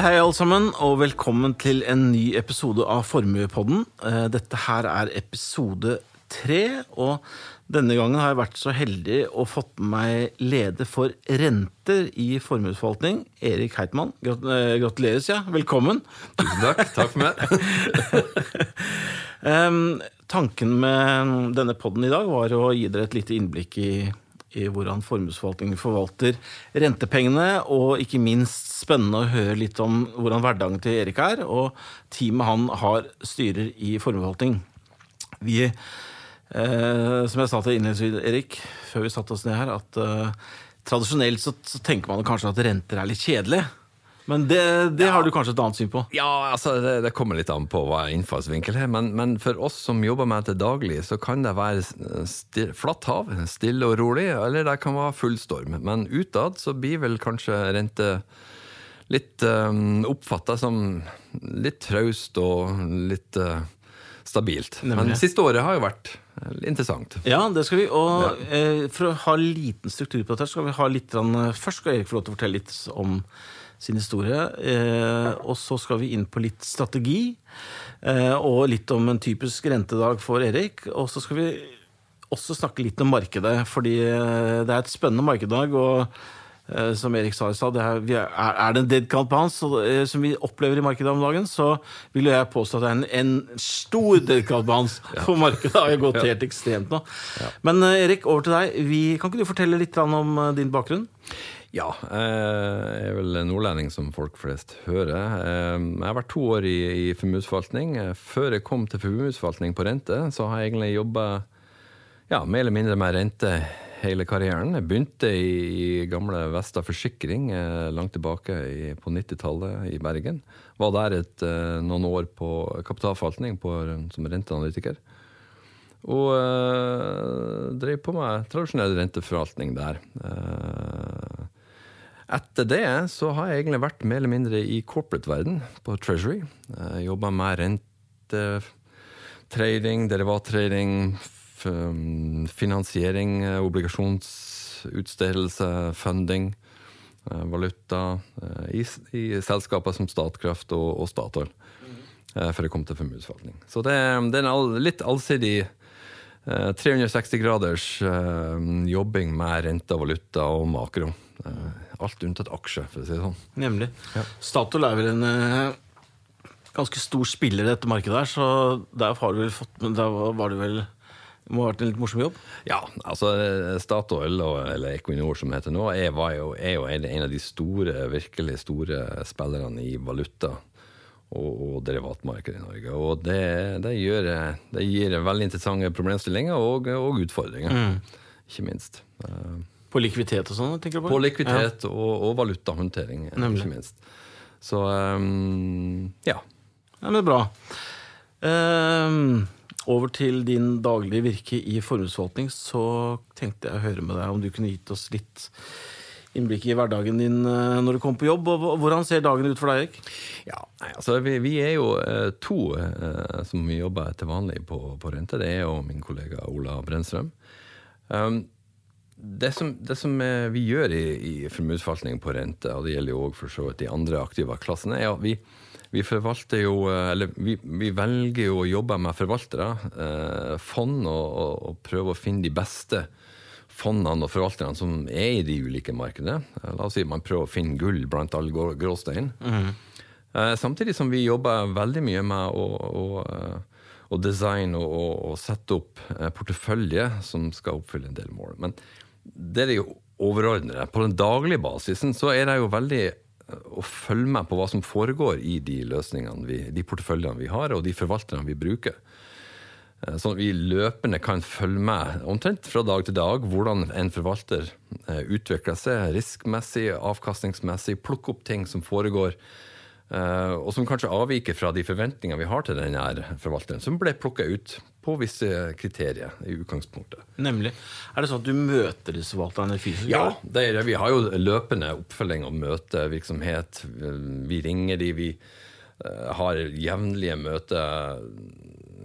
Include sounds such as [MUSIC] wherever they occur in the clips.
Hei, alle sammen, og velkommen til en ny episode av Formuepodden. Eh, Dette her er episode tre, og denne gangen har jeg vært så heldig å fått med meg leder for renter i formuesforvaltning, Erik Heitmann. Eh, gratulerer, sier jeg. Velkommen. Tusen takk. Takk for meg. [LAUGHS] Tanken med denne podden i dag var å gi dere et lite innblikk i, i hvordan formuesforvaltningen forvalter rentepengene, og ikke minst spennende å høre litt om hvordan hverdagen til Erik er, og teamet han har styrer i formuesforvaltning. Vi, eh, som jeg sa til innledningsvis, Erik, før vi satte oss ned her, at eh, tradisjonelt så, så tenker man kanskje at renter er litt kjedelig. Men det, det har du kanskje et annet syn på? Ja, altså, det, det kommer litt an på hva innfallsvinkel er, men, men for oss som jobber med det daglig, så kan det være sti, flatt hav, stille og rolig, eller det kan være full storm. Men utad så blir vel kanskje rente litt um, oppfatta som litt traust og litt uh, stabilt. Nemlig. Men siste året har jo vært eh, interessant. Ja, det skal vi. Og eh, for å ha liten struktur på dette, skal vi ha litt grann, Først skal Erik få lov til å fortelle litt om sin historie. Eh, og så skal vi inn på litt strategi. Eh, og litt om en typisk rentedag for Erik. Og så skal vi også snakke litt om markedet, fordi eh, det er et spennende markeddag. og eh, som Erik sa i stad, det er, er, det en dead count på så, eh, som vi opplever i markedet om dagen, så vil jo jeg påstå at det er en, en stor dead count på hans. For markedet har jo gått helt ekstremt nå. Men eh, Erik, over til deg. Vi, kan ikke du fortelle litt om eh, din bakgrunn? Ja, eh, jeg er vel nordlending, som folk flest hører. Eh, Jeg har vært to år i, i formuesforvaltning. Eh, Før jeg kom til formuesforvaltning på rente, så har jeg egentlig jobba ja, mer eller mindre med rente hele karrieren. Jeg begynte i, gamle Vesta Forsikring eh, langt tilbake i, på 90-tallet i Bergen. Var der et, eh, noen år på kapitalforvaltning på, som renteanalytiker. Og øh, drev på med tradisjonell renteforvaltning der. Uh, etter det så har jeg egentlig vært mer eller mindre i corporate-verden, på Treasury. Jeg jobba med rentetrading, derivattrading, finansiering, eh, obligasjonsutstedelse, funding, eh, valuta, eh, i, i selskaper som Statkraft og, og Statoil. For jeg kom til formuesforvaltning. Så det, det er en all, litt allsidig eh, 360 graders eh, jobbing med rente, valuta og makro. Eh, alt unntatt aksje, for å si det sånn. Nemlig. Statoil er vel en eh, ganske stor spiller i dette markedet her, så der har du vel fått da var det vel det må ha vært en litt morsom jobb? Ja, altså Statoil, eller Equinor som heter nå, er, jo, er jo en av de store, virkelig store spillerne i valuta og, og derivatmarkedet i Norge. Og det, det, gjør, det gir veldig interessante problemstillinger og, og utfordringer, ikke minst. Eh, På likviditet og sånn? tenker du på? På likviditet og, og valutahåndtering, Nemlig. ikke minst. Så um, ja. Ja, men bra. Ehm, over til din daglige virke i formuesforvaltning, så tenkte jeg å høre med deg om du kunne gitt oss litt innblikk i hverdagen din eh, når du kommer på jobb. og Hvordan ser dagen ut for deg, Erik? Ja, altså vi, vi er jo eh, to eh, som jobber til vanlig på, på rente. Det er jo min kollega Ola Brennstrøm. Um, det som, det som eh, vi gjør i, i formuesforvaltning på rente, og det gjelder jo òg for så vidt de andre aktive klassene, er at vi, vi forvalter jo eh, Eller vi, vi velger jo å jobbe med forvaltere, eh, fond, og, og, og prøve å finne de beste fondene og forvalterne som er i de ulike markedene. Eh, La oss si man prøver å finne gull blant all gråstein. gråstein. Eh, Samtidig som vi jobber veldig mye med å, å, eh, å designe og, og, og sette opp portefølje som skal oppfylle en del mål. Men det er jo overordnede. På den daglige basisen så er det jo veldig å følge med på hva som foregår i de løsningene, vi, de porteføljene vi har, og de forvalterne vi bruker. Eh, Sånn at vi løpende kan følge med omtrent fra dag til dag hvordan en forvalter eh, utvikler seg riskmessig, avkastningsmessig, plukke opp ting som foregår, og som kanskje avviker fra de forventningene vi har til denne forvalteren, som ble plukka ut på visse kriterier i utgangspunktet. Nemlig. Er det sånn at du møter disse forvalterne fysisk? Ja, det er, det. vi har jo løpende oppfølging og møtevirksomhet. Vi ringer de, vi eh, har jevnlige møter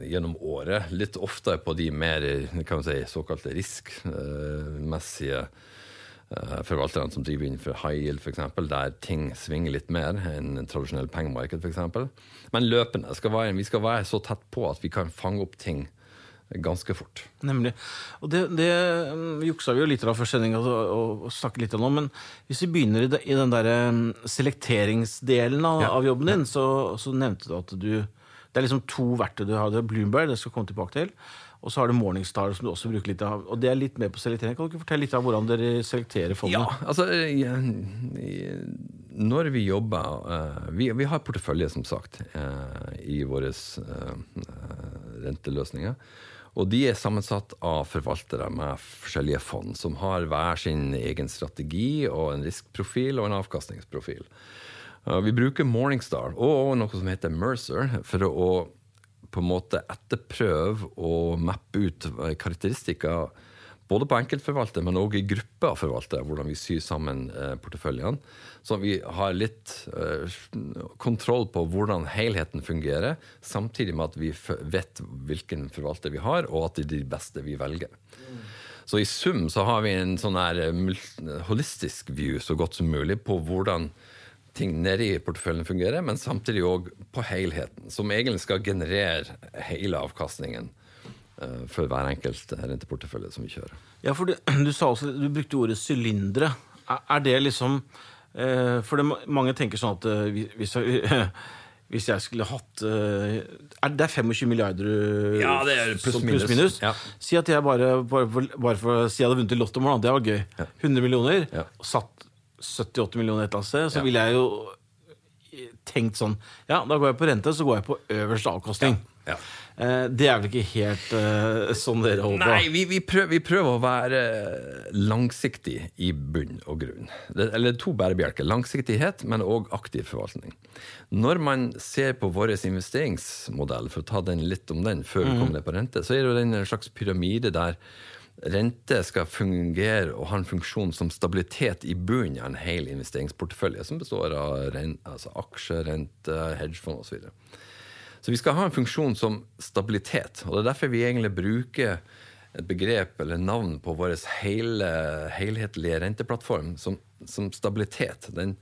gjennom året. Litt oftere på de mer kan man si, såkalte riskmessige eh, forvalterne som driver innenfor high yield, f.eks., der ting svinger litt mer enn en tradisjonell pengemarked, f.eks. Men løpende. Skal være, vi skal være så tett på at vi kan fange opp ting ganske fort. Nemlig. Og det, det mm, juksa vi jo litt av før sendinga og, og snakket litt om, men hvis vi begynner i, det, i den der mm, selekteringsdelen av, Ja. av jobben din, så, så nevnte du at du Det er liksom to verktøy du har. Det er Bloomberg, det skal jeg komme tilbake til. Og så har du Morningstar, som du også bruker litt av. Og det er litt mer på selektering. Kan du ikke fortelle litt av hvordan dere selekterer fondene? Ja, altså Når vi jobber eh, vi, vi har portefølje, som sagt, eh, i våre renteløsninger. Og de er sammensatt av forvaltere med forskjellige fond, som har hver sin egen strategi og en riskprofil og en avkastningsprofil. Eh, Vi bruker Morningstar og noe som heter Mercer for å på en måte etterprøve og mappe ut karakteristikker både på enkeltforvalter, men òg i grupper av forvaltere, hvordan vi syr sammen eh, porteføljene. Så vi har litt eh, kontroll på hvordan helheten fungerer, samtidig med at vi vet hvilken forvalter vi har, og at det er de beste vi velger. Så i sum så har vi en sånn her eh, holistisk view så godt som mulig på hvordan ting nede i porteføljen fungerer, men samtidig òg på helheten, som egentlig skal generere hele avkastningen eh, for hver enkelt renteportefølje som vi kjører. Ja, for du, [CLEARS THROAT] du sa også, du brukte ordet sylindere. Er, er det liksom eh, For det, mange tenker sånn at eh, hvis, jeg, [LAUGHS] hvis jeg skulle hatt er Det er 25 milliarder Ja, det er pluss minus. minus. Ja. Si at jeg bare, bare, bare for si jeg hadde vunnet i Lotto i morgen, det var gøy. 100 millioner, Ja. satt 78 millioner et eller annet sted, så ville jeg jo tenkt sånn Ja, da går jeg på rente, så går jeg på øverste avkastning. Ja. Eh, det er vel ikke helt uh, sånn dere holder på? Nei, vi, vi, prøver, vi prøver å være langsiktig i bunn og grunn. Det, eller to bærebjelker. Langsiktighet, men òg aktiv forvaltning. Når man ser på vår investeringsmodell, for å ta den litt om den før vi kommer ned på rente, så er det jo den en slags pyramide der rente skal fungere og ha en funksjon som stabilitet i bunnen av en hel investeringsportefølje, som består av altså aksjer, rente, hedgefond osv. Så så vi skal ha en funksjon som stabilitet. Og det er derfor vi egentlig bruker et begrep eller navn på vår hele, helhetlige renteplattform som, som stabilitet. Den,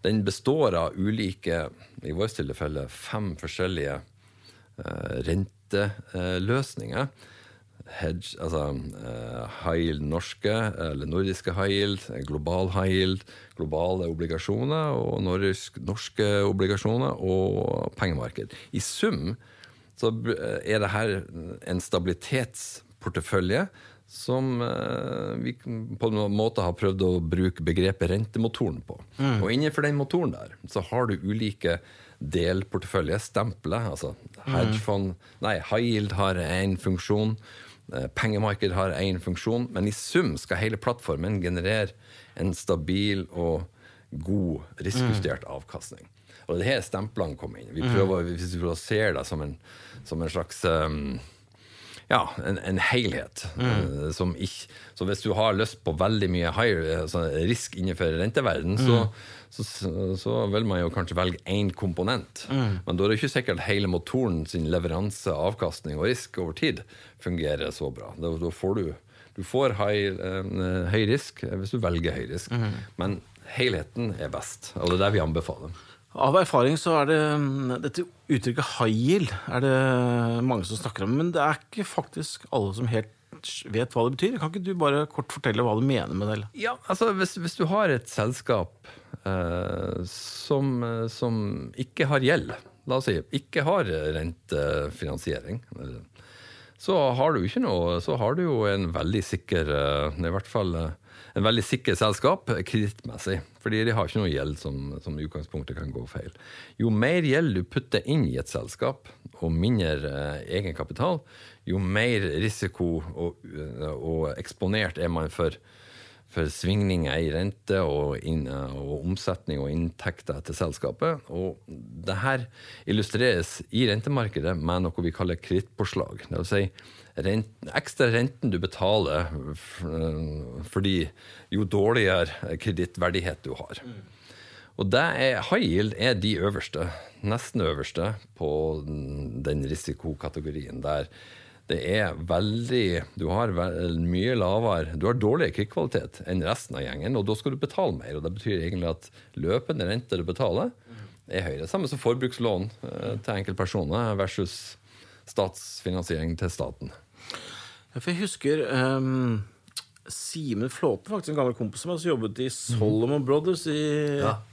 den består av ulike, i vårt tilfelle fem forskjellige uh, renteløsninger. Hedge, altså uh, high yield norske, eller nordiske high yield, global high yield, globale obligasjoner og norsk, norske obligasjoner og pengemarked. I sum så er det her en stabilitetsportefølje som uh, vi på en måte har prøvd å bruke begrepet rentemotoren på. Og innenfor den motoren der så har du ulike delporteføljer, stempler, altså hedgefond Nei, high yield har én funksjon. Eh, Pengemarked har én funksjon, men i sum skal hele plattformen generere en stabil og god risikojustert avkastning. Og det er her stemplene kommer inn. Vi prøver, Hvis vi prøver å se det som en, som en slags um, ja, en, en helhet. Mm. Som ikke, så hvis du har lyst på veldig mye higher, altså risk innenfor renteverden, så, så, så vil man jo kanskje velge én komponent. Men da er det ikke sikkert hele motoren sin leveranse, avkastning og risk over tid fungerer så bra. Da, da får du, du får high, eh, høy risk hvis du velger høy risk. Men helheten er best, og det er det vi anbefaler. Av erfaring så er det mm, dette uttrykket high yield er det mange som snakker om, men det er ikke faktisk alle som helt vet hva det betyr. Kan ikke du bare kort fortelle hva du mener med det? Ja, altså hvis, hvis du har et selskap eh, som, eh, som ikke har gjeld, la oss si, ikke har rentefinansiering, så har du ikke noe, så har du jo en veldig sikker, eh, i hvert fall eh, en veldig sikker selskap kredittmessig. Fordi de har ikke noe gjeld som, som utgangspunktet kan gå feil. Jo mer gjeld du putter inn i et selskap, og mindre eh, egenkapital, jo mer risiko og, eh, og eksponert er man for, for svingninger i rente og, inn, og omsetning og inntekter til selskapet. Og det her illustreres i rentemarkedet med noe vi kaller kredittpåslag. Det vil si rent, ekstra renten du betaler fordi jo dårligere kredittverdighet du har. Og det er, high yield er de øverste, nesten øverste, på den risikokategorien der det er veldig Du har mye lavere Du har dårligere krigskvalitet enn resten av gjengen, og da skal du betale mer. og Det betyr egentlig at løpende rente du betaler, er høyere. Samme som forbrukslån eh, til enkeltpersoner versus statsfinansiering til staten. For jeg husker ehm, Simen Flåten, faktisk en gammel kompis av meg, som jobbet i Solomon Brothers i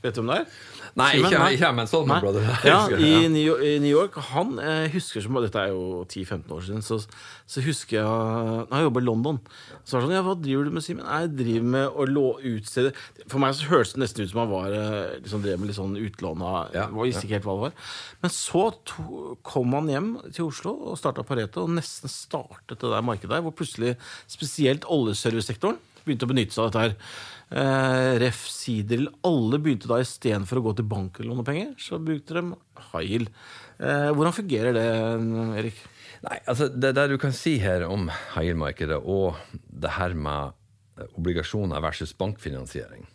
Vet du hvem det er? Nei, Simon, ikke, ikke men Solomon. Brothers. Ja, i New York, i New York Han eh, husker som Dette er jo 10-15 år siden. Så, så husker jeg Når jeg jobba i London, så var det sånn Ja, hva driver du med, Simen? Jeg driver med å lå, utstede For meg så hørtes det nesten ut som han var eh, liksom drev med litt sånn utlån av Ja, visste ikke helt hva det var. Men så to, kom han hjem til Oslo og starta Pareto, og nesten startet det der markedet der, hvor plutselig spesielt oljeservicesektoren begynte å benytte seg av dette her. Eh, Ref. Sidel. Alle begynte da istedenfor å gå til banken og låne penger, så brukte de Hail. Eh, hvordan fungerer det, Erik? Nei, altså Det der du kan si her om high yield-markedet og det her med obligasjoner versus bankfinansiering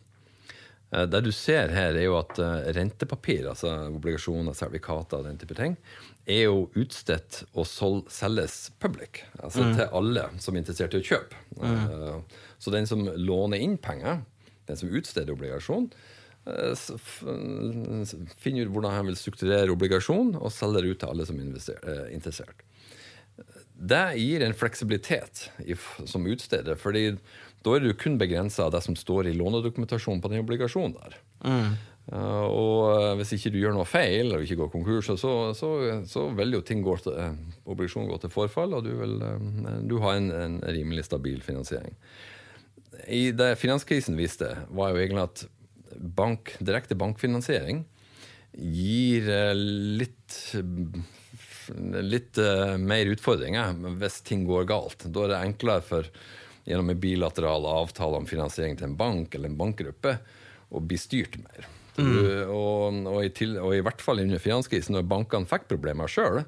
Det du ser her, er jo at eh, rentepapir, altså obligasjoner, sertifikater og den type ting, er jo utstedt og selges public, altså til alle som er interessert i å kjøpe. Mm. Så den som låner inn penger, den som utsteder obligasjon, eh, finner ut hvordan han vil strukturere obligasjon og selger ut til alle som er eh, interessert. Det gir en fleksibilitet som utsteder, fordi da er du kun begrensa av det som står i lånedokumentasjonen på den obligasjonen der. Uh, og uh, hvis ikke du gjør noe feil, eller ikke går konkurs, så, så, så vil jo ting gå til, uh, obligasjonen gå til forfall, og du vil uh, du har en, en rimelig stabil finansiering. I det finanskrisen viste, var jo egentlig at bank, direkte bankfinansiering gir litt litt eh, mer utfordringer hvis ting går galt. Da er det enklere for gjennom en bilateral avtale om finansiering til en bank eller en bankgruppe å bli styrt mer. Mm. og, og, i til, og i hvert fall under finanskrisen, når bankene fikk problemer sjøl,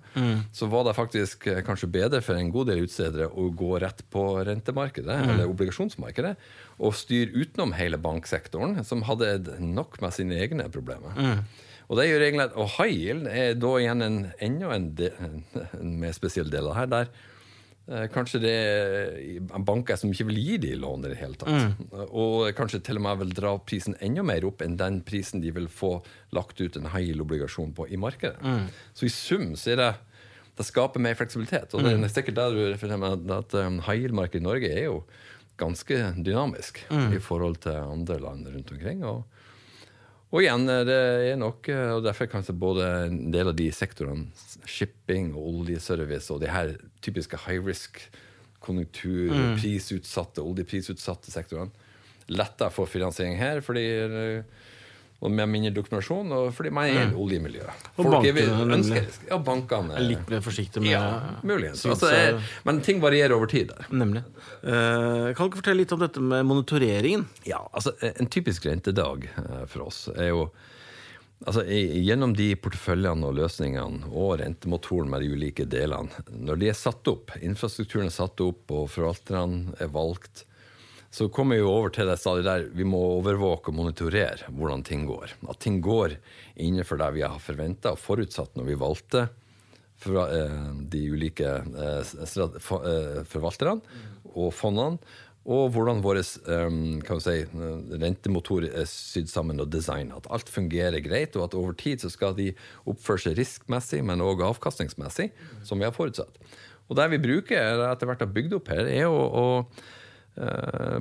så var det faktisk eh, kanskje bedre for en god del utstedere å gå rett på rentemarkedet, eller obligasjonsmarkedet, og styre utenom hele banksektoren, som hadde nok med sine egne problemer. Og det gjør egentlig at, og high yield er da igjen en, enda en, de, en mer spesiell del av det her, der kanskje det er banker som ikke vil gi de lån i det hele tatt. Og kanskje til og med vil dra prisen enda mer opp enn den prisen de vil få lagt ut en high yield-obligasjon på i markedet. Så i sum så er det det skaper mer fleksibilitet. Og det er sikkert det du refererer med at high yield-markedet i Norge er jo ganske dynamisk i forhold til andre land rundt omkring. og og igjen, det er nok, og derfor kanskje både en del av de sektorene, shipping og oljeservice og de her typiske high risk, konjunktur, prisutsatte, oljeprisutsatte sektorene, lettere for finansiering her, fordi og med mindre dokumentasjon, og fordi man er i oljemiljøet. Og Folk bankene, ønsker, ja, bankene Er litt mer forsiktig med ja, muligens. Altså, er, men ting varierer over tid der. Nemlig. Eh, kan du ikke fortelle litt om dette med monitoreringen? Ja, altså En typisk rentedag eh, for oss er jo altså Gjennom de porteføljene og løsningene og rentemotoren med de ulike delene, når de er satt opp, infrastrukturen er satt opp og forvalterne er valgt, så kommer vi jo over til det stadiet der vi må overvåke og monitorere hvordan ting går. At ting går innenfor det vi har forventa og forutsatt når vi valgte fra, eh, de ulike eh, for, eh, forvalterne og fondene, og hvordan vår eh, si, eh, rentemotor er sydd sammen og designet. At alt fungerer greit, og at over tid så skal de oppføre seg riskmessig, men òg avkastningsmessig, som vi har forutsatt. Og det vi bruker etter hvert har bygd opp her, er å, å Eh,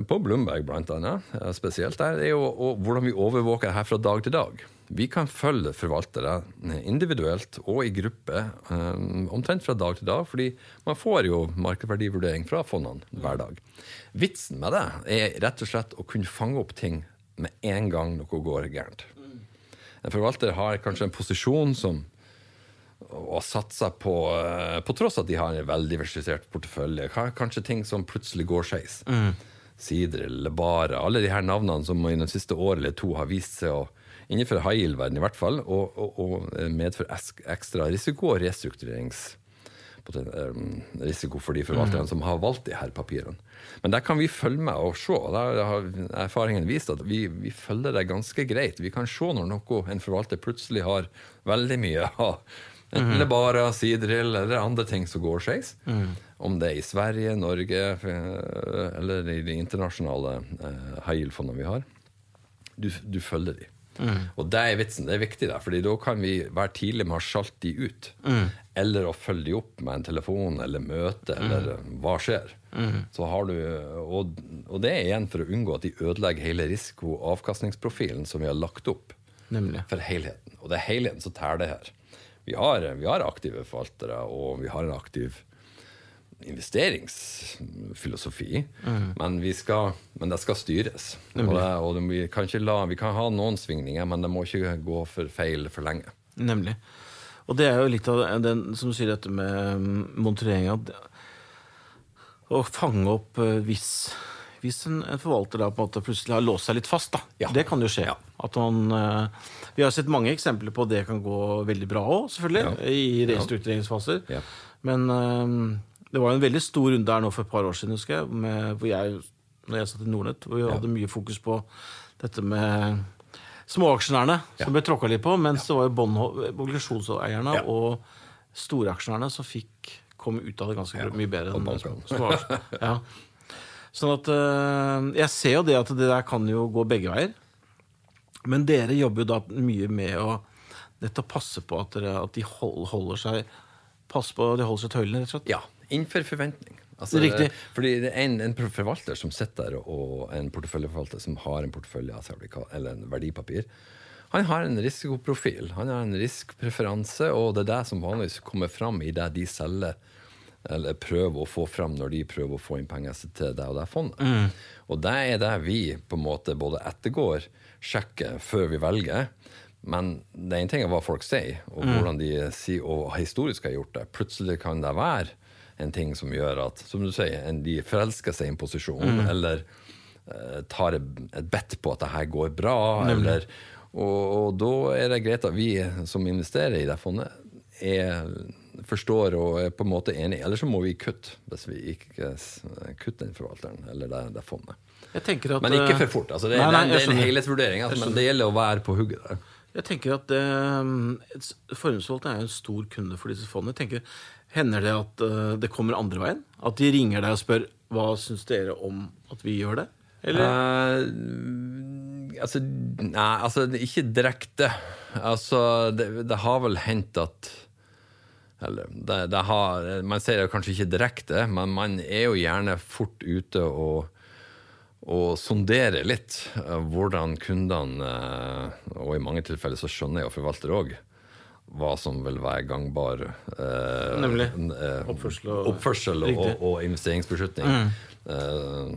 på Bloomberg annet, eh, spesielt der, er jo og hvordan vi overvåker her fra dag til dag. Vi kan følge forvaltere individuelt og i gruppe eh, omtrent fra dag til dag, fordi man får jo markedsverdivurdering fra fondene hver dag. Vitsen med det er rett og slett å kunne fange opp ting med en gang noe går gærent. En forvalter har kanskje en posisjon som og satser på, eh, på tross at de har en veldig diversifisert portefølje. Kanskje ting som plutselig går skeis. eller bare alle de her navnene som i det siste året eller to har vist seg å innenfor high yield-verden i hvert fall, og, og, og medføre ekstra risiko og restruktureringsrisiko for de forvalterne som har valgt de her papirene. Men der kan vi følge med og se. Der har erfaringen vist at vi, vi følger det ganske greit. Vi kan se når noe en forvalter plutselig har veldig mye av Enten det er bare siderill eller andre ting som går skeis. Om det er i Sverige, Norge eh, eller i de internasjonale eh, high yield-fondene vi har. Du, du følger de. Og det er vitsen. Det er viktig, der, fordi da kan vi være tidlig med å sjalte de ut. Eller å følge de opp med en telefon eller møte, eller eh, hva skjer. Så har du, og, og det er igjen for å unngå at de ødelegger hele risiko- og avkastningsprofilen som vi har lagt opp Nemlig. for helheten. Og det er helheten som tærer det her. Vi har, vi har aktive forvaltere, og vi har en aktiv investeringsfilosofi, men, vi skal, men det skal styres. Og, det, og det, vi, kan la, vi kan ha noen svingninger, men det må ikke gå for feil for lenge. Nemlig. Og det er jo litt av den som sier dette med mm, monitorering Å fange opp eh, hvis, hvis en, forvalter da på en måte plutselig har låst seg litt fast. da. Ja. Det kan jo skje. At man, eh, vi har sett mange eksempler på at det kan gå veldig bra òg, selvfølgelig. I restruktureringsfaser. Ja. Men um, det var jo en veldig stor runde her nå for et par år siden, husker jeg, med, hvor jeg, når jeg satt i Nordnett, hvor vi hadde mye fokus på dette med småaksjonærene som ble tråkka litt på, mens det var jo obligasjonseierne Ja. og storaksjonærene som fikk komme ut av det ganske mye bedre. enn småaksjonærene. [LAUGHS] ja. Sånn at øh, Jeg ser jo det at det der kan jo gå begge veier. Men dere jobber jo da mye med å nettopp passe på at, dere, at de holder seg Passe på at de holder seg til høylene, rett og slett. Ja, innenfor forventning. Altså, Riktig. Fordi det er en, en forvalter som sitter der, og en porteføljeforvalter som har en portefølje eller en verdipapir, han har en risikoprofil, han har en riskpreferanse, og det er det som vanligvis kommer fram i det de selger eller prøver å få fram når de prøver å få inn penger til det og det fondet. Og det er det vi på en måte både ettergår, sjekker før vi velger. Men det er en ting er hva folk sier, og hvordan de sier, og historisk har gjort det. Plutselig kan det være en ting som gjør at som du sier, de forelsker seg i en posisjon, eller eh, tar et, bedt på at det her går bra. Eller, og, og da er det greit at vi som investerer i det fondet, er, forstår og er på en måte enig. Eller så må vi kutte, hvis vi ikke kutter den forvalteren eller det, det fondet. At, Men ikke øh, for fort. altså Det, Nei, nei, det, er en helhetsvurdering, altså, men det gjelder å være på hugget der. Jeg tenker at eh, Formuesforvalteren er jo en stor kunde for disse fondene. Jeg tenker, Hender det at eh, det kommer andre veien? At de ringer deg og spør hva syns dere om at vi gjør det? Eller? Eh, altså, nei, altså ikke direkte. Altså, det, det har vel hendt at Eller det, det har, Man sier det kanskje ikke direkte, men man er jo gjerne fort ute og og sondere litt eh, hvordan kundene, eh, og i mange tilfeller så skjønner jeg og forvalter òg, hva som vil være gangbar eh, Nemlig. eh, Oppførsel og- oppførsel og, og, investeringsbeslutning. Eh,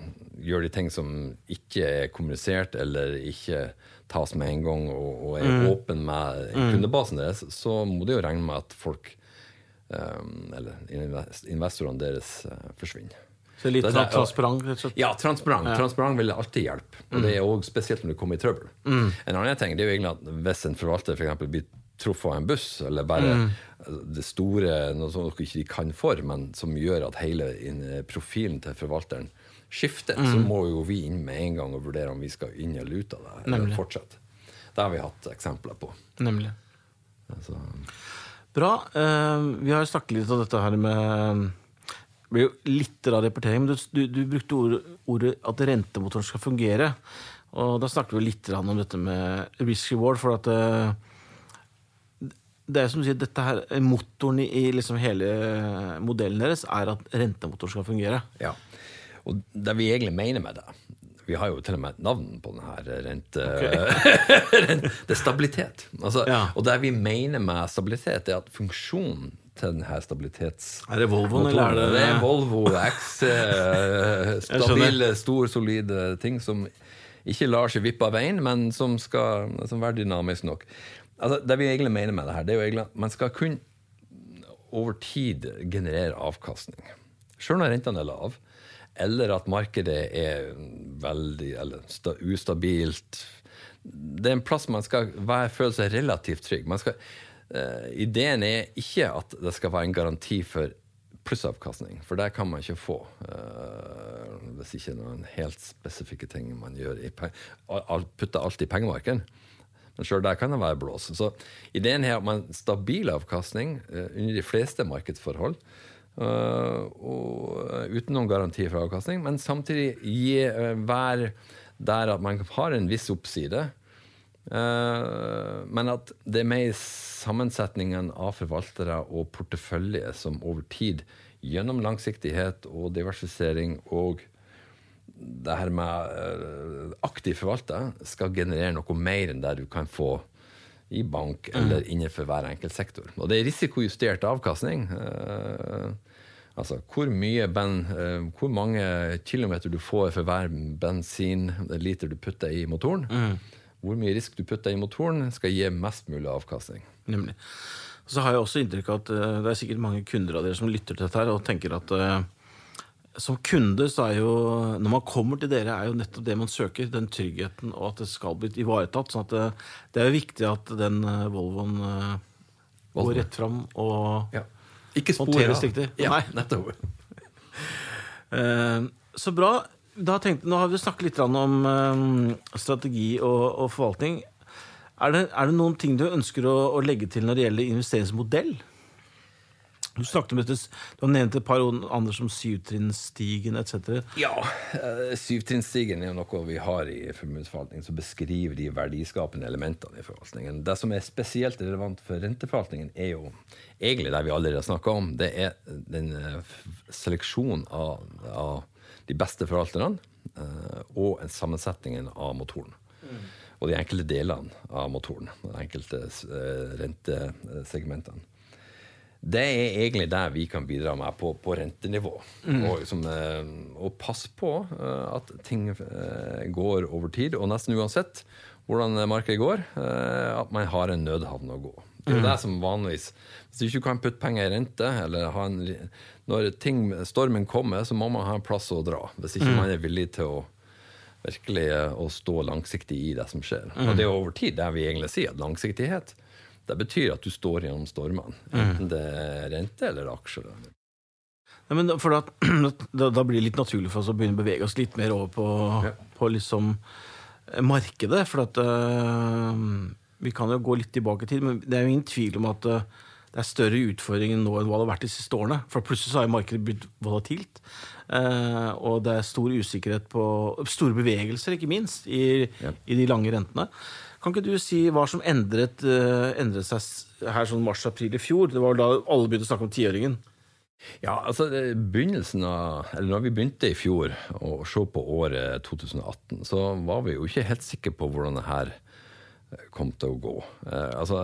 gjør de ting som ikke er kommunisert eller ikke tas med en gang, og, og er åpen med kundebasen deres, så må de jo regne med at folk, eh, eller investorene deres, forsvinner. Så litt Det- transparent, rett? Ja, transparent. Transparent vil alltid hjelpe. Og det er også spesielt når du kommer i trøbbel. En annen ting det er jo egentlig at hvis en forvalter for eksempel blir truffet av en buss, eller bare det store, noe som dere ikke kan for, men som gjør at hele profilen til forvalteren skifter, så må jo vi inn med en gang og vurdere om vi skal inn eller ut av det, eller Nemlig. fortsette. Det har vi hatt eksempler på. Nemlig. Altså, Bra. Uh, vi har snakket litt om dette her med Det blir jo litt av deportering, men du, du, du brukte ordet, ordet at rentemotoren skal fungere. Og da snakket vi litt om dette med risk reward, for at eh, det er som du sier, dette her, Motoren i, i liksom hele modellen deres er at rentemotoren skal fungere. Ja. Og det vi egentlig mener med det Vi har jo til og med et navn på denne rente... Okay. [LAUGHS] det er stabilitet. Altså, Ja. Og det vi mener med stabilitet, er at funksjonen til denne stabilitets... Er det Volvoen, eller er det Det er Volvo X. eh, [LAUGHS] Stabile, stor, solide ting som ikke lar seg vippe av veien, men som skal som være dynamisk nok. Altså, det vi egentlig mener med det her, det er jo egentlig at man skal kun over tid generere avkastning. Selv når rentene er lave, eller at markedet er veldig eller ustabilt. Det er en plass man skal være, føle seg relativt trygg. Man skal, ideen er ikke at det skal være en garanti for plussavkastning, for det kan man ikke få Uh, hvis ikke noen helt spesifikke ting man gjør i Putter alt i pengemarken. Men sjøl der kan det være blås. Så ideen er at man stabil avkastning uh, under de fleste markedsforhold. Uh, og uten noen garanti for avkastning, men samtidig gi, være der at man har en viss oppside. Men at det er mer sammensetningen av forvaltere og portefølje som over tid, gjennom langsiktighet og diversifisering og det her med uh, aktiv forvalter, skal generere noe mer enn det du kan få i bank eller mm. innenfor hver enkelt sektor. Og det er risikojustert avkastning. Uh, altså hvor mye ben, hvor mange kilometer du får for hver bensinliter du putter i motoren. Mm. Hvor mye risk du putter i motoren, skal gi mest mulig avkastning. Nemlig. Så har jeg også inntrykk av at det er sikkert mange kunder av dere som lytter til dette her og tenker at som kunde så er jo Når man kommer til dere, er jo nettopp det man søker. Den tryggheten, og at det skal bli ivaretatt. sånn at det, det er jo viktig at den Volvoen går rett fram og ja. Ikke spor, håndteres riktig. Ja, nettopp. [LAUGHS] så bra. Tenkte, nå har vi snakket litt om um, strategi og, og forvaltning. Er det, er det, noen ting du ønsker å, å legge til når det gjelder investeringsmodell? Du snakket om dette, du har nevnt et par andre som syvtrinnsstigen etc. Ja, syvtrinnstigen syvtrinnsstigen er noe vi har i formuesforvaltningen som beskriver de verdiskapende elementene i forvaltningen. Det som er spesielt relevant for renteforvaltningen, er jo egentlig det vi allerede har snakka om. Det er den uh, seleksjonen av, av, de beste forvalterne uh, og sammensetningen av motoren. Mm. Og de enkelte delene av motoren. De enkelte rentesegmentene det er egentlig det vi kan bidra med på, på rentenivå. Mm. Og, liksom, eh, og passe på eh, at ting eh, går over tid, og nesten uansett hvordan markedet går, at man har en nødhavn å gå. Det er jo mm. det som vanligvis Hvis du ikke kan putte penger i rente, eller ha en, når ting, stormen kommer, så må man ha en plass å dra. Hvis ikke mm. man er villig til å virkelig å stå langsiktig i det som skjer. Mm. Og det er over tid det vi egentlig sier, at langsiktighet det betyr at du står gjennom stormene, enten det er rente eller aksjer. For da, [CLEARS THROAT] da, da, blir det litt naturlig for oss å begynne å bevege oss litt mer over på, ja. på liksom eh, markedet. For at uh, Vi kan jo gå litt tilbake i tid, men det er jo ingen tvil om at uh, det er større utfordringer nå enn hva det har vært de siste årene. For plutselig så har markedet blitt volatilt. Uh, og det er stor usikkerhet på Store bevegelser, ikke minst, i, ja. i de lange rentene. Kan ikke du si hva som endret, uh, endret seg her sånn mars-april i fjor? Det var da alle begynte å snakke om tiåringen. Ja, altså begynnelsen av, eller når vi begynte i fjor å se på året 2018, så var vi jo ikke helt sikre på hvordan det her eh, kom til å gå. Eh, altså,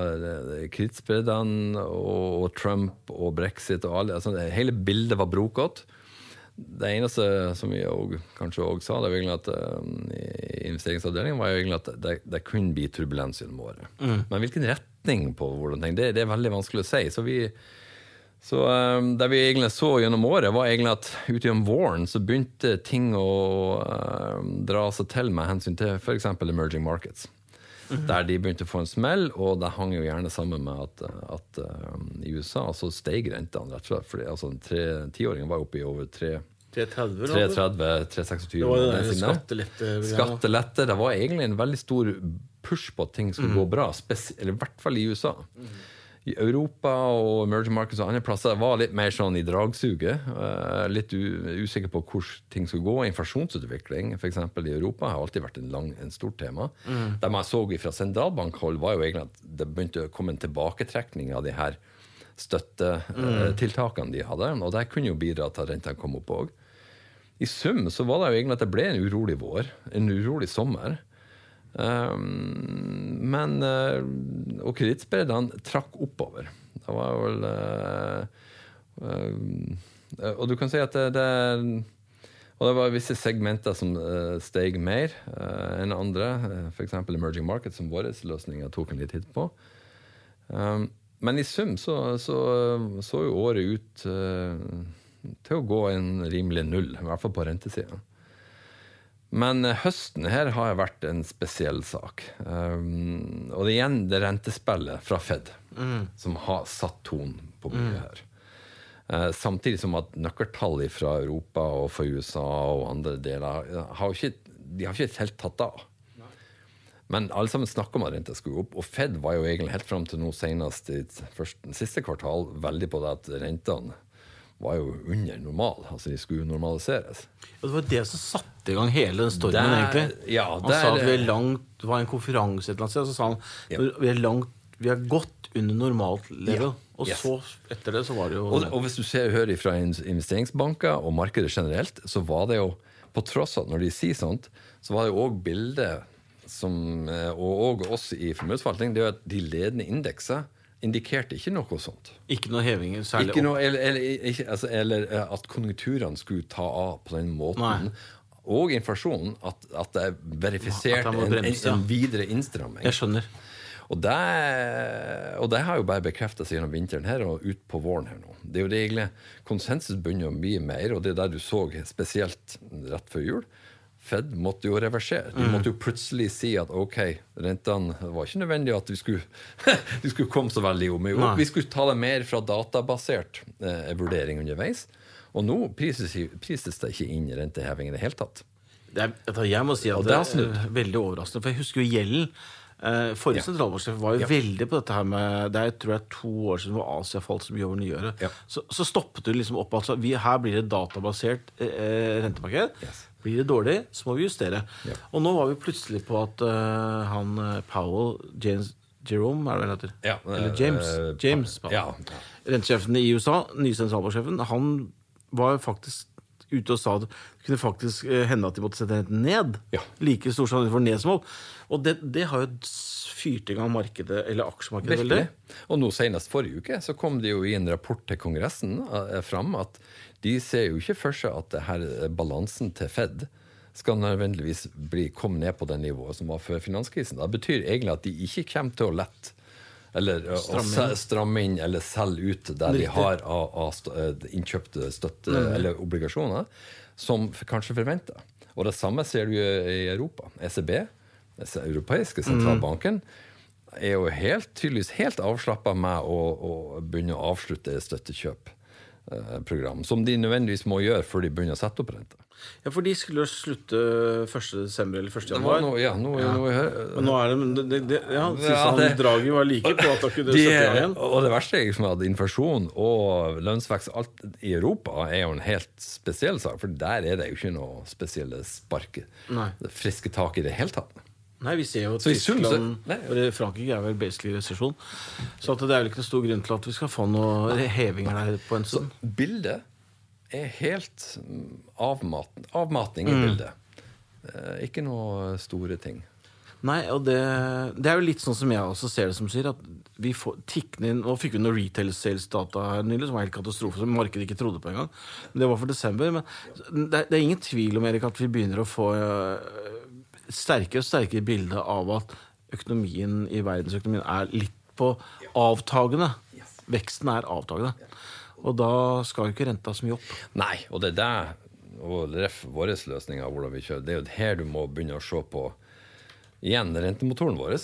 Krittspredene og, Trump og brexit og alle, altså, Hele bildet var brokete. Det eneste som vi også, kanskje òg sa det var egentlig at i investeringsavdelingen, var jo egentlig at det, det kunne bli turbulens gjennom året. Mm. Men hvilken retning på hvordan ting, det, det, er veldig vanskelig å si. Så, vi, så um, det vi egentlig så gjennom året, var egentlig at utover våren så begynte ting å um, dra seg til med hensyn til f.eks. emerging markets. -hmm. Der de begynte å få en smell, og det hang jo gjerne sammen med at, at um, i USA så steg rentene rett og slett. Fordi altså, tiåringen var oppe i over 3 330, 326 Det var det skattelette. Skattelette. Det var egentlig en veldig stor push på at ting skulle mm. gå bra, eller i hvert fall i USA. Mm i Europa og emerging markets og andre plasser var litt mer sånn i dragsuget. Uh, litt usikker på hvor ting skulle gå. Inflasjonsutvikling f.eks. i Europa har alltid vært en, lang, en stort tema. Mm. Det man så fra sentralbankhold, var jo egentlig at det begynte å komme en tilbaketrekning av de her støttetiltakene mm. de hadde. Og det kunne jo bidra til at rentene kom opp òg. I sum så var det jo egentlig at det ble en urolig vår, en urolig sommer. Um, men uh, Og kredittspreddene trakk oppover. Det var vel uh, uh, Og du kan si at det, det, Og det var visse segmenter som steg mer enn andre. Uh, F.eks. emerging markets, som våre løsninger tok en litt hit på. Um, men i sum så, så, så jo året ut til å gå en rimelig null, i hvert fall på rentesida. Men eh, høsten her har vært en spesiell sak. Um, og det er igjen det rentespillet fra Fed mm. som har satt tonen på mye mm. her. Uh, samtidig som at nøkkeltall fra Europa og fra USA og andre deler har ikke, de har ikke helt tatt av. Men alle sammen snakker om at renta skulle opp, og Fed var jo egentlig helt fram til nå senest i siste kvartal veldig på det at rentene var jo under normal. Altså de skulle normaliseres. Og det var det som satte i gang hele den stormen, egentlig. ja, han der- sa at vi er langt Det var en konferanse et eller annet sted, og så sa han Ja. vi er langt Vi er godt under normalt level. Ja. Og Yes. så, etter det, så var det jo Og, og hvis du ser, hører fra investeringsbanker og markedet generelt, så var det jo, på tross av at når de sier sånt, så var det jo òg bildet som, eh, og òg oss i formuesforvaltning, det er jo at de ledende indekser indikerte ikke noe sånt. ikke noe hevinger særlig opp. noe, eller, eller, ikke, altså, eller eh, at konjunkturene skulle ta av på den måten. Nei. Og inflasjonen. At, at det er verifisert ja, en, en, en videre innstramming. Jeg skjønner. Og det, og det har jo bare bekrefta seg gjennom vinteren her og ut på våren her nå. Det er jo det egentlig Konsensus begynner å bli mer, og det er der du så spesielt rett før jul. Fed måtte jo reversere. De måtte jo plutselig si at ok, rentene var ikke nødvendig at vi skulle, [LAUGHS] vi skulle komme så veldig om. Jo, vi skulle ta det mer fra databasert eh, vurdering underveis. Og nå prises, prises det ikke inn renteheving i det hele tatt. Det er, jeg må si at det det er eh, veldig overraskende. For jeg husker jo gjelden. Eh, forrige Ja. sentralbanksjef var jo Ja. veldig på dette her med Det er, tror jeg to år siden hvor Asia falt mye over nyåret. Ja. Så, så stoppet du liksom opp. Altså, vi, her blir det databasert eh, rentemarked. Yes. Blir det dårlig, så må vi justere. Ja. Og nå var vi plutselig på at uh, han eh, Powell James Jerome, er det han heter? Ja, Eller James. eh, James Powell. ja. Rentesjefen i USA, nye sentralbanksjefen, han var faktisk ute og sa at det kunne faktisk hende at de måtte sette renten ned. Ja. Like stor sannsynlighet for ned som opp. Og det, det har jo fyrt i gang markedet, eller aksjemarkedet, veldig. Og nå senest forrige uke så kom det jo i en rapport til Kongressen eh, fram at de ser jo ikke for seg at det her eh, balansen til Fed skal nødvendigvis bli, komme ned på det nivået som var før finanskrisen. Det betyr egentlig at de ikke kommer til å lette eller eh, Stramme inn. stramme inn eller selge ut det de har av, innkjøpte støtte eller obligasjoner, som kanskje forventa. Og det samme ser du i Europa. ECB, europeiske sentralbanken, er jo helt, tydeligvis helt avslappa med å, å begynne å avslutte støttekjøpprogram, som de nødvendigvis må gjøre før de begynner å sette opp renta. Ja, for de skulle slutte 1.12. eller 1. Det var januar. ja, noe, Men nå er det, det, det, Ja, siste Ja, Draghi var like på at de, det gang igjen. og det verste er liksom at inflasjon og lønnsvekst alt i Europa er jo en helt spesiell sak, for der er det jo ikke noe spesielle spark, friske tak i det hele tatt. Nei, vi ser jo at Så så- Tyskland eller Frankrike er vel basically resesjon. Så at det er vel ikke noen stor grunn til at vi skal få noen hevinger der på en stund. Bildet er helt mm, avmat, avmatning i Mm. bildet. Eh, Ikke noe store ting. Nei, og det, det er jo litt sånn som jeg også ser det som sier, at vi får tikkende inn Nå fikk vi noen retail sales-data her nylig som var helt katastrofe, som markedet ikke trodde på engang. Det var for desember. Men det, er- det er ingen tvil om Erik, at vi begynner å få øh, sterkere og sterkere bilde av at økonomien i verdensøkonomien er litt på avtagende. Veksten er avtagende. Og da skal jo ikke renta så mye opp. Nei, og det er det og ref vår løsning av hvordan vi kjører. Det er jo her du må begynne å se på igjen rentemotoren vår.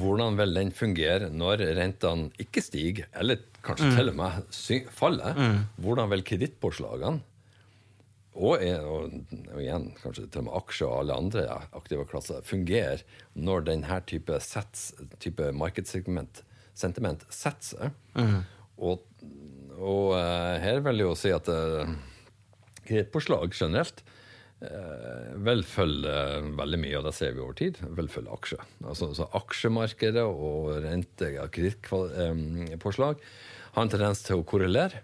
Hvordan vil den fungere når rentene ikke stiger, eller kanskje til og med faller? faller? Hvordan vil kredittpåslagene og, og, og igjen kanskje til og med aksjer og alle andre aktive klasser fungerer når denne type, sets, type markedssegment sentiment setter seg. Og, og uh, her vil jeg jo si at uh, kredittpåslag generelt uh, vil følge eh, veldig mye, og det ser vi over tid, vil følge aksjer. Altså, altså aksjemarkedet og rente- og kredittpåslag har en tendens til å korrelere.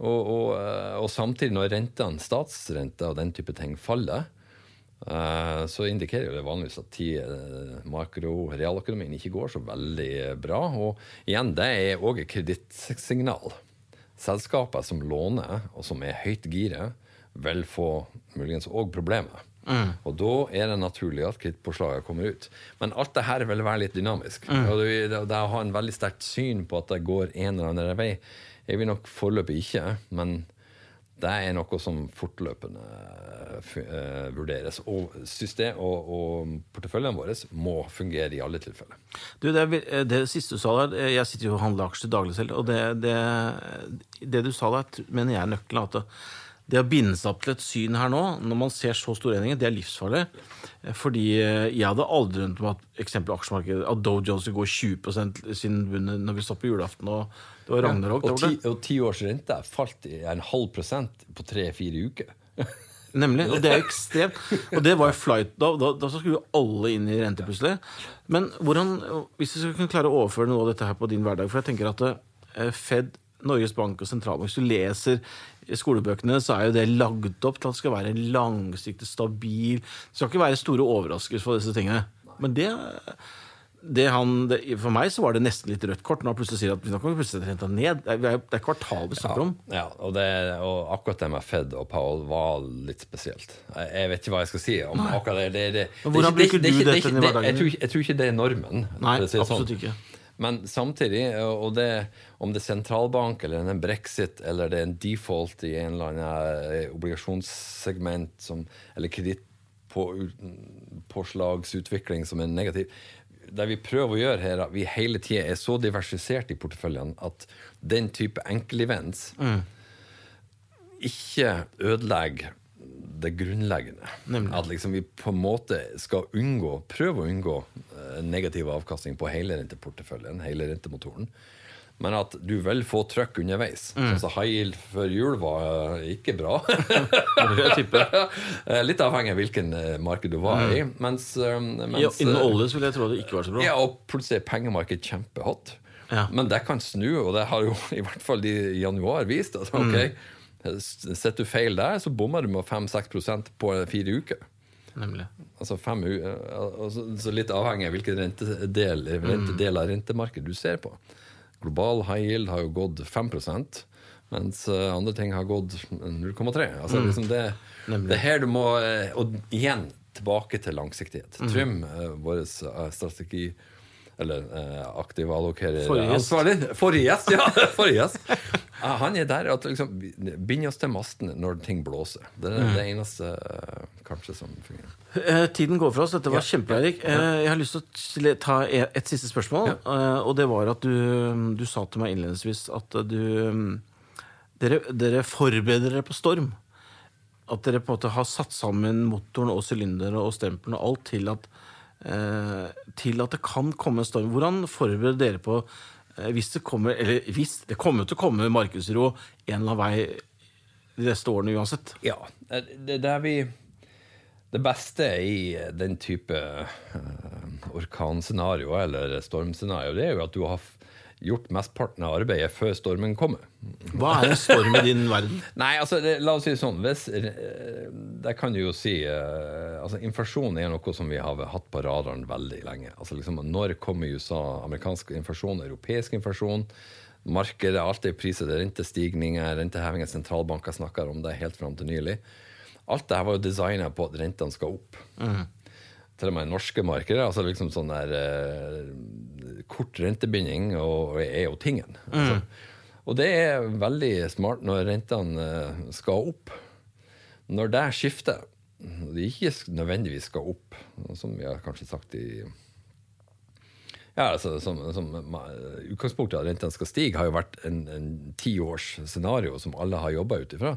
Og, og, eh, og samtidig, når rentene, statsrenta og den type ting faller, eh, så indikerer jo det vanligvis at ti, eh, makro- realøkonomien ikke går så veldig bra. Og igjen, det er òg et kredittsignal. Selskaper som låner, og som er høyt giret, vil få muligens òg problemer. Og da er det naturlig at krittpåslaget kommer ut. Men alt det her vil være litt dynamisk. Og det, det, det å ha en veldig sterkt syn på at det går en eller annen vei, er vi nok foreløpig ikke. Men det er noe som fortløpende f- eh, vurderes. Og system og, og porteføljene våre må fungere i alle tilfeller. Du, det, eh, det siste du sa der eh, Jeg sitter jo og handler aksjer daglig selv. Og det, det, det du sa der, mener jeg er nøkkelen. At det, å binde seg opp til et syn her nå, når man ser så store endringer, det er livsfarlig. Eh, Fordi eh, jeg hadde aldri drømt om at eksempel aksjemarkedet, at Dow Jones skulle gå 20 siden bunnen når vi stopper julaften og det var ragnarok Ja, Og, ti, og ti års rente falt i en halv prosent på tre-fire uker. [LAUGHS] Nemlig. Og det er ekstremt. Og det var flight. Da, da, da skulle jo alle inn i rente plutselig. Men hvordan, hvis vi skal kunne klare å overføre noe av dette her på din hverdag For jeg tenker at eh, Fed, Norges Bank og sentralbank Hvis du leser skolebøkene, så er jo det lagd opp til at det skal være langsiktig, stabil Det skal ikke være store overraskelser for disse tingene. Men det, det han, det, For meg så var det nesten litt rødt kort når han plutselig sier at nå kan vi plutselig sette ned. Det er, det kvartal vi snakker om. Ja, og, det, og akkurat det med Fed og Powell var litt spesielt. Jeg, vet ikke hva jeg skal si om akkurat det. det, det, Men hvordan er bruker er du dette i hverdagen? Jeg tror, ikke- det er normen. Nei, det absolutt sånn. ikke. Men samtidig, og det, om det er sentralbank eller en brexit eller det er en default i en eller annen eh, obligasjonssegment som, eller kredittpåslagsutvikling som er negativ Det vi prøver å gjøre her, er at vi hele tida er så diversifisert i porteføljene at den type enkeltevents ikke ødelegger det grunnleggende. At liksom vi på en måte skal unngå, prøve å unngå eh, negativ avkastning på hele renteporteføljen, hele rentemotoren. Men at du vil få trøkk underveis. Mm. Sånn som high yield før jul var eh, ikke bra. [LAUGHS] [LAUGHS] Eh, Litt avhengig av hvilken marked du var i. Mens, mens Mm. Ja, innen olje så vil jeg tro det ikke var så bra. ja, og plutselig er pengemarkedet kjempehot. Ja. Men det kan snu, og det har jo [LAUGHS] i hvert fall i januar vist. at ok, Setter du feil der, så bommer du med 5-6% på fire uker. Nemlig. Altså fem u altså, Så litt avhengig av hvilken rentedel, rentedel av rentemarkedet du ser på. Global high yield har jo gått 5 mens eh, andre ting har gått 0,3. Altså, liksom det, det er her du må eh, Og igjen tilbake til langsiktighet. Trym, eh, vår eh, strategi eller eh, aktiv allokerer Forrige gjest. ja! Forrige gjest. [LAUGHS] Han er der at liksom, bind oss til masten når ting blåser. Det er det eneste eh, kanskje som fungerer. Eh, tiden går fra oss. Dette var kjempe, Erik. Eh, jeg har lyst til å ta e- et siste spørsmål. Eh, og det var at du, du sa til meg innledningsvis at du dere, dere forbereder dere på storm. At dere på en måte har satt sammen motoren og sylinderen og stempelen og alt til at, eh, til at det kan komme en storm. Hvordan forbereder dere på eh, hvis det kommer Eller hvis det kommer til å komme markedsro en eller annen vei de neste årene uansett? Ja. det, Det, der vi Det beste i den type orkanscenario eller stormscenario, det er jo at du har gjort mesteparten av arbeidet før stormen kommer. Hva er en storm i din verden? [LAUGHS] Nei, altså, la oss si det sånn hvis, det kan du jo si eh, altså, Inflasjon er noe som vi har hatt på radaren veldig lenge. Altså, liksom, når kommer USA amerikansk inflasjon, europeisk inflasjon? Markedet er alltid priset rentestigninger, rentehevinger, sentralbanker snakker om det helt fram til nylig. Alt det her var jo designa på at rentene skal opp. Til og med norske markedet. altså liksom sånn der eh, Kort rentebinding og, er jo tingen. Altså, og det er veldig smart når rentene eh, skal opp. Når det skifter, og det ikke nødvendigvis skal opp, som vi har kanskje sagt i ja, altså, som, som Utgangspunktet at rentene skal stige, har jo vært en, en tiårs scenario som alle har jobba ut ifra.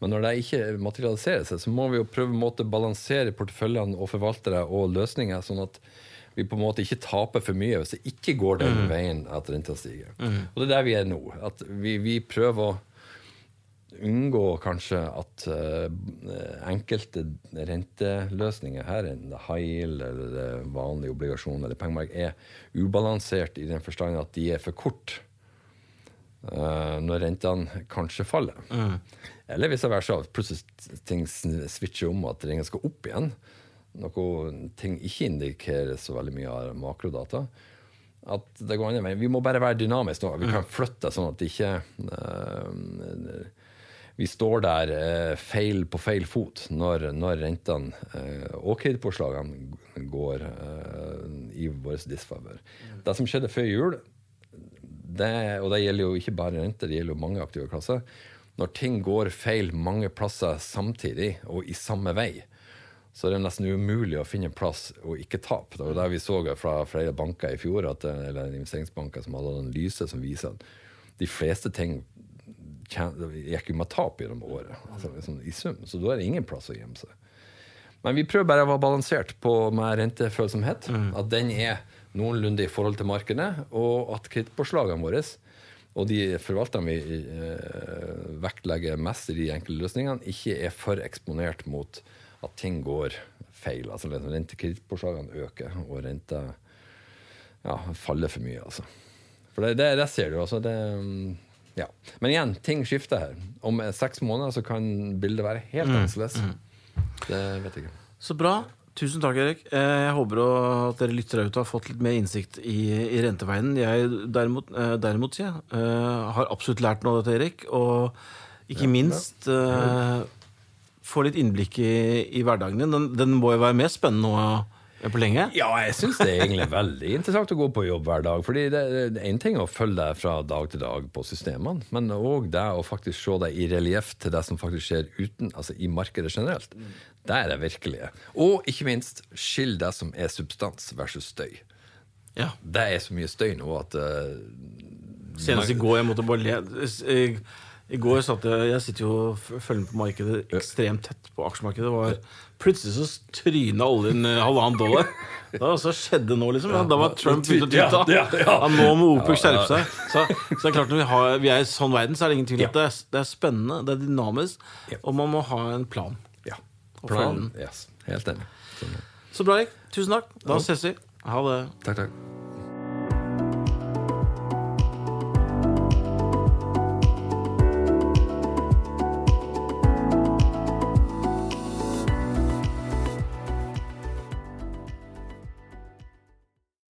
Men når det ikke materialiserer seg, så må vi jo prøve å balansere porteføljene og forvaltere og løsninger, sånn at vi på en måte ikke taper for mye hvis det ikke går den veien at renta stiger. Og det er der vi er nå. At vi, vi prøver å unngå kanskje at eh, enkelte renteløsninger her, en high yield eller vanlig obligasjon eller pengemark, er ubalansert i den forstand at de er for kort eh, når rentene kanskje faller. Eller hvis det er så at plutselig ting switcher om at rentene skal opp igjen. Noe ting ikke indikerer så veldig mye av makrodata. At det går andre veien. Vi må bare være dynamiske nå. Vi kan flytte sånn at det ikke eh, vi står der eh, feil på feil fot når, når rentene eh, og kredittpåslagene går eh, i vår disfavør. Det som skjedde før jul, det, og det gjelder jo ikke bare renter, det gjelder jo mange aktive klasser, når ting går feil mange plasser samtidig og i samme vei, så er det nesten umulig å finne plass og ikke tape. Det var det vi så fra flere banker i fjor, at, eller investeringsbanker som hadde en analyse som viser at de fleste ting gikk jo med tap gjennom året, altså liksom i sum. Så da er det ingen plass å gjemme seg. Men vi prøver bare å være balansert på med rentefølsomhet. Mm. At den er noenlunde i forhold til markedet, og at kredittpåslagene våre og de forvalterne vi eh, vektlegger mest i de enkelte løsningene, ikke er for eksponert mot at ting går feil. Altså rentekredittpåslagene øker, og renta ja, faller for mye. altså. For det, det, det ser du. altså. Det, ja. Men igjen, ting skifter her. Om seks måneder så kan bildet være helt mm. annerledes. Mm. Det vet jeg ikke. Så bra. Tusen takk, Erik. Eh, jeg håper at dere lyttere ute har fått litt mer innsikt i, i renteveien. Jeg derimot, eh, derimot sier jeg, eh, har absolutt lært noe av dette, Erik. Og ikke ja, minst ja. få litt innblikk i, i hverdagen din. Den, den, må jo være mer spennende nå på lenge? Ja, jeg syns det er egentlig veldig interessant å gå på jobb hver dag. fordi det, er én ting å følge deg fra dag til dag på systemene, men òg det å faktisk se deg i relieff til det som faktisk skjer uten, altså i markedet generelt. Det er det virkelige. Og ikke minst, skill det som er substans versus støy. Ja. Det er så mye støy nå at uh, Senest i går jeg måtte bare le. I går satt jeg Jeg sitter jo og følger med på markedet ekstremt tett på aksjemarkedet. Var, plutselig så tryna oljen halvannen dollar. Det var altså skjedde nå, liksom. Da var Trump ute og tuta. Ja, nå må OPEC skjerpe seg. Så, så, det er klart når vi, har, vi er i sånn verden, så er det ingen tvil at det er, det er spennende, det er dynamisk, og man må ha en plan. Ja. Plan, yes. Helt enig. Så bra, Erik. Tusen takk. Da ses vi. Ha det. Takk, takk.